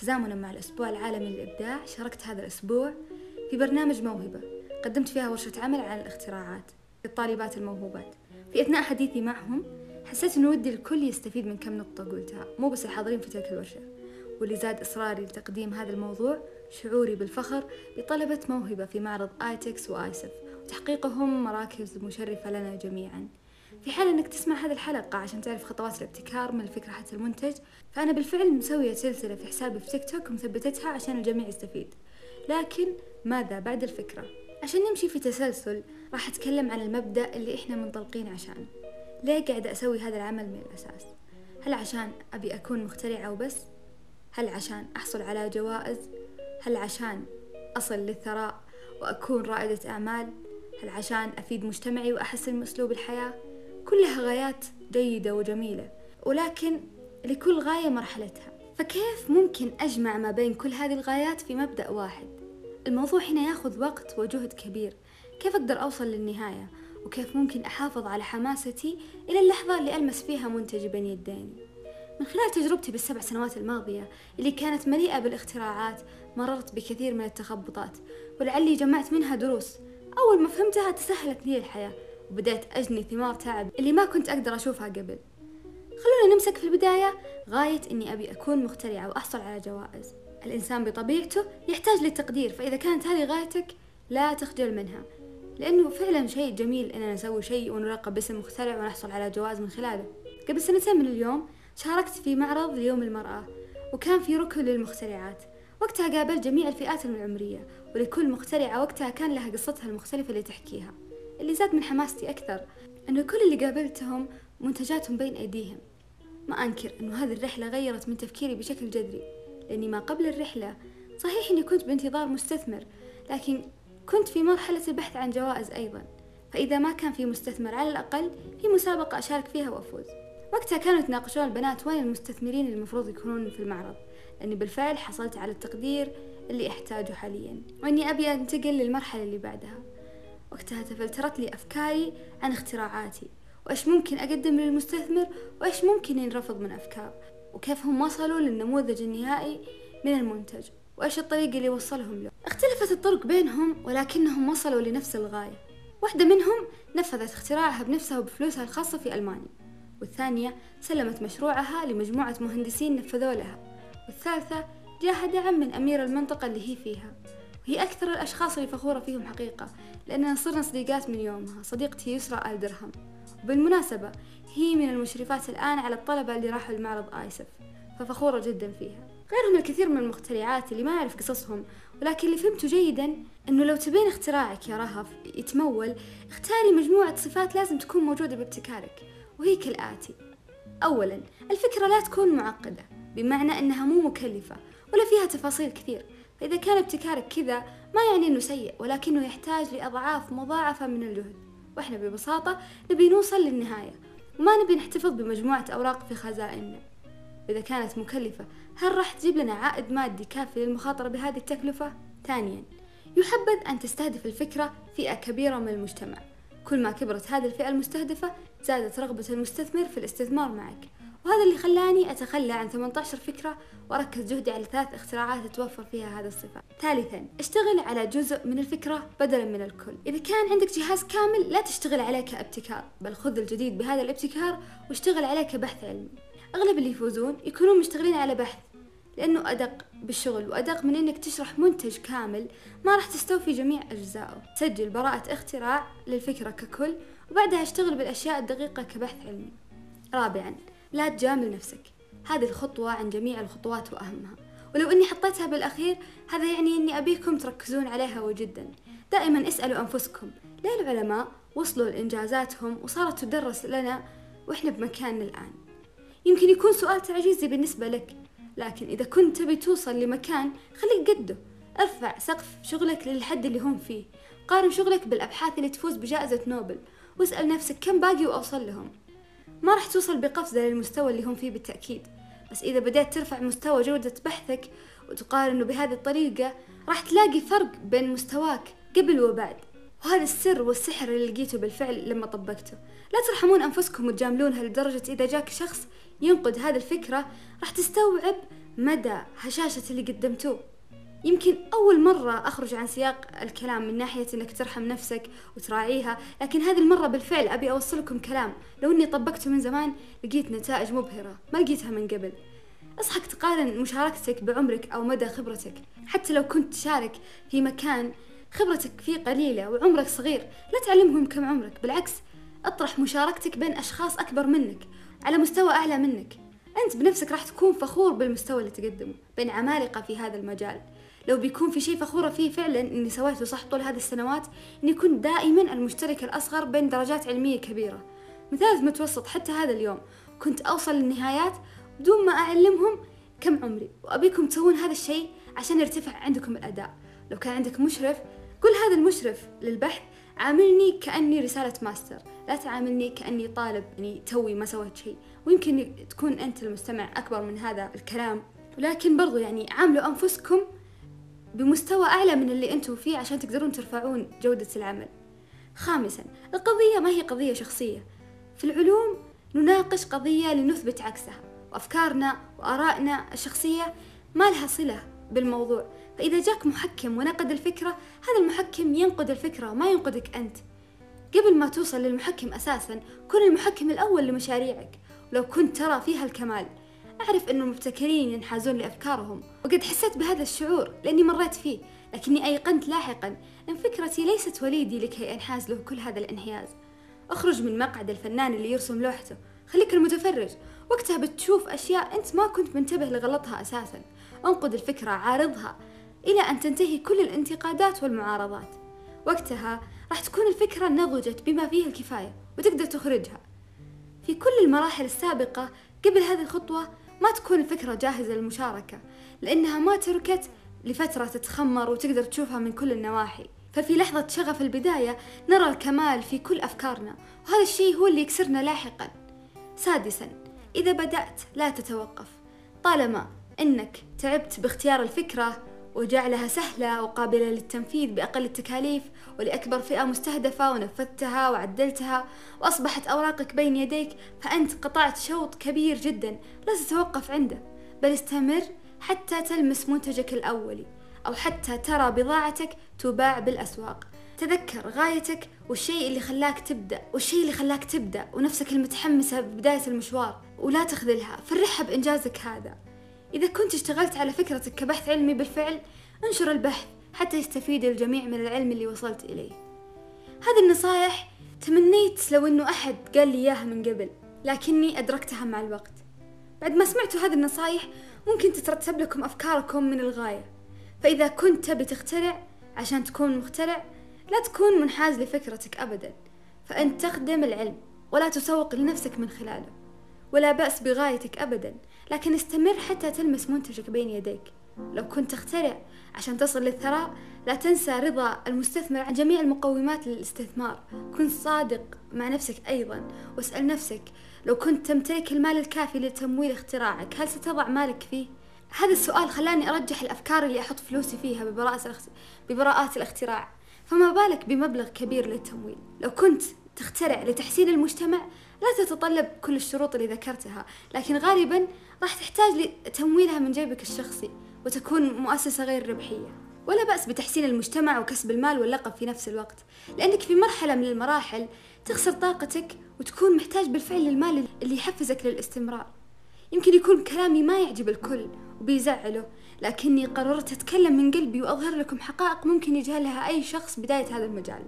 تزامنا مع الأسبوع العالمي للإبداع شاركت هذا الأسبوع في برنامج موهبة. قدمت فيها ورشة عمل عن الاختراعات للطالبات الموهوبات. في أثناء حديثي معهم حسيت إنه ودي الكل يستفيد من كم نقطة قلتها. مو بس الحاضرين في تلك الورشة. واللي زاد إصراري لتقديم هذا الموضوع شعوري بالفخر لطلبة موهبة في معرض آيتكس وآيسف وتحقيقهم مراكز مشرفة لنا جميعا. في حال إنك تسمع هذه الحلقة عشان تعرف خطوات الابتكار من الفكرة حتى المنتج فأنا بالفعل مسوية سلسلة في حسابي في تيك توك ومثبتتها عشان الجميع يستفيد لكن ماذا بعد الفكرة؟ عشان نمشي في تسلسل راح أتكلم عن المبدأ اللي إحنا منطلقين عشانه ليه قاعدة أسوي هذا العمل من الأساس؟ هل عشان أبي أكون مخترعة وبس؟ هل عشان أحصل على جوائز؟ هل عشان أصل للثراء وأكون رائدة أعمال؟ هل عشان أفيد مجتمعي وأحسن من أسلوب الحياة؟ كلها غايات جيدة وجميلة ولكن لكل غاية مرحلتها. فكيف ممكن أجمع ما بين كل هذه الغايات في مبدأ واحد؟ الموضوع هنا ياخذ وقت وجهد كبير. كيف أقدر أوصل للنهاية؟ وكيف ممكن أحافظ على حماستي إلى اللحظة اللي ألمس فيها منتج بين يديني؟ من خلال تجربتي بالسبع سنوات الماضية اللي كانت مليئة بالاختراعات مررت بكثير من التخبطات ولعلي جمعت منها دروس. أول ما فهمتها تسهلت لي الحياة. وبدأت أجني ثمار تعب اللي ما كنت أقدر أشوفها قبل. خلونا نمسك في البداية غاية إني أبي أكون مخترعة وأحصل على جوائز. الإنسان بطبيعته يحتاج للتقدير فإذا كانت هذه غايتك لا تخجل منها لأنه فعلا شيء جميل إننا نسوي شيء ونلقب باسم مخترع ونحصل على جوائز من خلاله. قبل سنتين من اليوم شاركت في معرض ليوم المرأة وكان في ركن للمخترعات. وقتها قابلت جميع الفئات العمرية ولكل مخترعة وقتها كان لها قصتها المختلفة اللي تحكيها. اللي زاد من حماستي أكثر أنه كل اللي قابلتهم منتجاتهم بين أيديهم. ما أنكر أنه هذه الرحلة غيرت من تفكيري بشكل جذري لأني ما قبل الرحلة صحيح أني كنت بانتظار مستثمر لكن كنت في مرحلة البحث عن جوائز أيضا. فإذا ما كان في مستثمر على الأقل في مسابقة أشارك فيها وأفوز. وقتها كانوا يتناقشون البنات وين المستثمرين المفروض يكونون في المعرض لأني بالفعل حصلت على التقدير اللي أحتاجه حاليا. وإني أبي أنتقل للمرحلة اللي بعدها. وقتها تفلترت لي أفكاري عن اختراعاتي. وإيش ممكن أقدم للمستثمر؟ وإيش ممكن ينرفض من أفكار؟ وكيف هم وصلوا للنموذج النهائي من المنتج؟ وإيش الطريق اللي وصلهم له؟ اختلفت الطرق بينهم ولكنهم وصلوا لنفس الغاية. واحدة منهم نفذت اختراعها بنفسها وبفلوسها الخاصة في ألمانيا. والثانية سلمت مشروعها لمجموعة مهندسين نفذوا لها. والثالثة جاها دعم من أمير المنطقة اللي هي فيها. وهي أكثر الأشخاص اللي فخورة فيهم حقيقة لأننا صرنا صديقات من يومها. صديقتي يسرى آل درهم. وبالمناسبة هي من المشرفات الآن على الطلبة اللي راحوا المعرض آيسف ففخورة جدا فيها. غيرهم الكثير من المخترعات اللي ما أعرف قصصهم ولكن اللي فهمته جيدا أنه لو تبين اختراعك يا رهف يتمول اختاري مجموعة صفات لازم تكون موجودة بابتكارك وهي كالآتي. أولا الفكرة لا تكون معقدة بمعنى أنها مو مكلفة ولا فيها تفاصيل كثير. فإذا كان ابتكارك كذا ما يعني أنه سيء ولكنه يحتاج لأضعاف مضاعفة من الجهد. وإحنا ببساطة نبي نوصل للنهاية وما نبي نحتفظ بمجموعة أوراق في خزائننا. إذا كانت مكلفة هل راح تجيب لنا عائد مادي كافي للمخاطرة بهذه التكلفة؟ ثانيا يحبذ أن تستهدف الفكرة فئة كبيرة من المجتمع. كل ما كبرت هذه الفئة المستهدفة زادت رغبة المستثمر في الاستثمار معك. وهذا اللي خلاني أتخلى عن 18 فكرة وأركز جهدي على ثلاث اختراعات تتوفر فيها هذا الصفات ثالثا اشتغل على جزء من الفكرة بدلا من الكل. إذا كان عندك جهاز كامل لا تشتغل عليه كابتكار بل خذ الجديد بهذا الابتكار واشتغل عليه كبحث علمي. أغلب اللي يفوزون يكونون مشتغلين على بحث لأنه أدق بالشغل وأدق من إنك تشرح منتج كامل ما راح تستوفي جميع أجزائه. سجل براءة اختراع للفكرة ككل وبعدها اشتغل بالأشياء الدقيقة كبحث علمي. رابعا لا تجامل نفسك. هذه الخطوة عن جميع الخطوات وأهمها. ولو أني حطيتها بالأخير هذا يعني أني أبيكم تركزون عليها وجدا. دائما اسألوا أنفسكم. ليه العلماء وصلوا لإنجازاتهم وصارت تدرس لنا وإحنا بمكاننا الآن؟ يمكن يكون سؤال تعجيزي بالنسبة لك لكن إذا كنت تبي توصل لمكان خليك قده. ارفع سقف شغلك للحد اللي هم فيه. قارن شغلك بالأبحاث اللي تفوز بجائزة نوبل. واسأل نفسك كم باقي وأوصل لهم. ما راح توصل بقفزة للمستوى اللي هم فيه بالتأكيد. بس إذا بدأت ترفع مستوى جودة بحثك وتقارنه بهذه الطريقة راح تلاقي فرق بين مستواك قبل وبعد. وهذا السر والسحر اللي لقيته بالفعل لما طبقته. لا ترحمون أنفسكم وتجاملونها لدرجة إذا جاك شخص ينقد هذه الفكرة راح تستوعب مدى هشاشة اللي قدمتوه. يمكن أول مرة أخرج عن سياق الكلام من ناحية أنك ترحم نفسك وتراعيها لكن هذه المرة بالفعل أبي أوصلكم كلام. لو أني طبقته من زمان لقيت نتائج مبهرة ما لقيتها من قبل. أصحك تقارن مشاركتك بعمرك أو مدى خبرتك. حتى لو كنت تشارك في مكان خبرتك فيه قليلة وعمرك صغير لا تعلمهم كم عمرك. بالعكس أطرح مشاركتك بين أشخاص أكبر منك على مستوى أعلى منك. أنت بنفسك راح تكون فخور بالمستوى اللي تقدمه بين عمالقة في هذا المجال. لو بيكون في شيء فخورة فيه فعلا إني سويته صح طول هذه السنوات إني كنت دائما المشترك الأصغر بين درجات علمية كبيرة. مثال متوسط حتى هذا اليوم. كنت أوصل للنهايات بدون ما أعلمهم كم عمري وأبيكم تسوون هذا الشيء عشان يرتفع عندكم الأداء. لو كان عندك مشرف قل هذا المشرف للبحث عاملني كأني رسالة ماستر. لا تعاملني كأني طالب يعني توي ما سويت شيء. ويمكن تكون أنت المستمع أكبر من هذا الكلام. ولكن برضو يعني عاملوا أنفسكم بمستوى أعلى من اللي أنتم فيه عشان تقدرون ترفعون جودة العمل. خامسا القضية ما هي قضية شخصية. في العلوم نناقش قضية لنثبت عكسها وأفكارنا وآرائنا الشخصية ما لها صلة بالموضوع. فإذا جاك محكم ونقد الفكرة هذا المحكم ينقد الفكرة ما ينقدك أنت. قبل ما توصل للمحكم أساسا كن المحكم الأول لمشاريعك. ولو كنت ترى فيها الكمال. أعرف أن المبتكرين ينحازون لأفكارهم وقد حسيت بهذا الشعور لأني مريت فيه لكني أيقنت لاحقا أن فكرتي ليست وليدي لكي أنحاز له كل هذا الانحياز. أخرج من مقعد الفنان اللي يرسم لوحته خليك المتفرج. وقتها بتشوف أشياء أنت ما كنت منتبه لغلطها أساسا. انقد الفكرة عارضها إلى أن تنتهي كل الانتقادات والمعارضات. وقتها راح تكون الفكرة نضجت بما فيه الكفاية وتقدر تخرجها. في كل المراحل السابقة قبل هذه الخطوة ما تكون الفكرة جاهزة للمشاركة لأنها ما تركت لفترة تتخمر وتقدر تشوفها من كل النواحي. ففي لحظة شغف البداية نرى الكمال في كل أفكارنا وهذا الشيء هو اللي يكسرنا لاحقا. سادسا إذا بدأت لا تتوقف. طالما أنك تعبت باختيار الفكرة وجعلها سهلة وقابلة للتنفيذ بأقل التكاليف ولأكبر فئة مستهدفة ونفذتها وعدلتها وأصبحت أوراقك بين يديك فأنت قطعت شوط كبير جدا لا تتوقف عنده بل استمر حتى تلمس منتجك الأولي أو حتى ترى بضاعتك تباع بالأسواق. تذكر غايتك والشيء اللي خلاك تبدأ والشيء اللي خلاك تبدأ ونفسك المتحمسة ببداية المشوار ولا تخذلها فرحها بإنجازك هذا. إذا كنت اشتغلت على فكرتك كبحث علمي بالفعل انشر البحث حتى يستفيد الجميع من العلم اللي وصلت إليه. هذه النصائح تمنيت لو أنه أحد قال لي إياها من قبل لكني أدركتها مع الوقت. بعد ما سمعتوا هذه النصائح ممكن تترتب لكم أفكاركم من الغاية. فإذا كنت تبي تخترع عشان تكون مخترع لا تكون منحاز لفكرتك أبدا فأنت تخدم العلم ولا تسوق لنفسك من خلاله. ولا بأس بغايتك أبدا لكن استمر حتى تلمس منتجك بين يديك. لو كنت تخترع عشان تصل للثراء لا تنسى رضا المستثمر عن جميع المقومات للاستثمار. كن صادق مع نفسك أيضا واسأل نفسك لو كنت تمتلك المال الكافي لتمويل اختراعك هل ستضع مالك فيه؟ هذا السؤال خلاني أرجح الأفكار اللي أحط فلوسي فيها ببراءة, ببراءات الاختراع. فما بالك بمبلغ كبير للتمويل؟ لو كنت تخترع لتحسين المجتمع لا تتطلب كل الشروط اللي ذكرتها لكن غالبا راح تحتاج لتمويلها من جيبك الشخصي وتكون مؤسسة غير ربحية. ولا بأس بتحسين المجتمع وكسب المال واللقب في نفس الوقت لأنك في مرحلة من المراحل تخسر طاقتك وتكون محتاج بالفعل للمال اللي يحفزك للاستمرار. يمكن يكون كلامي ما يعجب الكل وبيزعله لكني قررت أتكلم من قلبي وأظهر لكم حقائق ممكن يجهلها أي شخص بداية هذا المجال.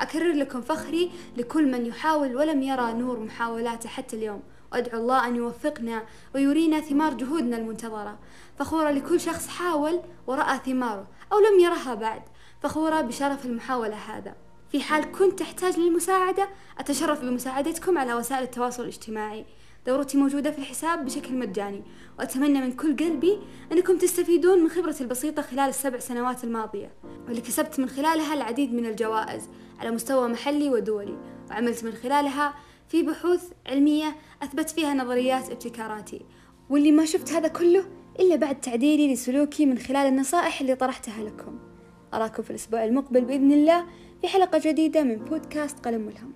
أكرر لكم فخري لكل من يحاول ولم يرى نور محاولاته حتى اليوم. وأدعو الله أن يوفقنا ويرينا ثمار جهودنا المنتظرة. فخورة لكل شخص حاول ورأى ثماره أو لم يرها بعد. فخورة بشرف المحاولة هذا. في حال كنت تحتاج للمساعدة أتشرف بمساعدتكم على وسائل التواصل الاجتماعي. دورتي موجودة في الحساب بشكل مجاني. وأتمنى من كل قلبي أنكم تستفيدون من خبرتي البسيطة خلال السبع سنوات الماضية. واللي كسبت من خلالها العديد من الجوائز. على مستوى محلي ودولي وعملت من خلالها في بحوث علمية أثبت فيها نظريات ابتكاراتي. واللي ما شفت هذا كله إلا بعد تعديلي لسلوكي من خلال النصائح اللي طرحتها لكم. أراكم في الأسبوع المقبل بإذن الله في حلقة جديدة من بودكاست قلم ملهم.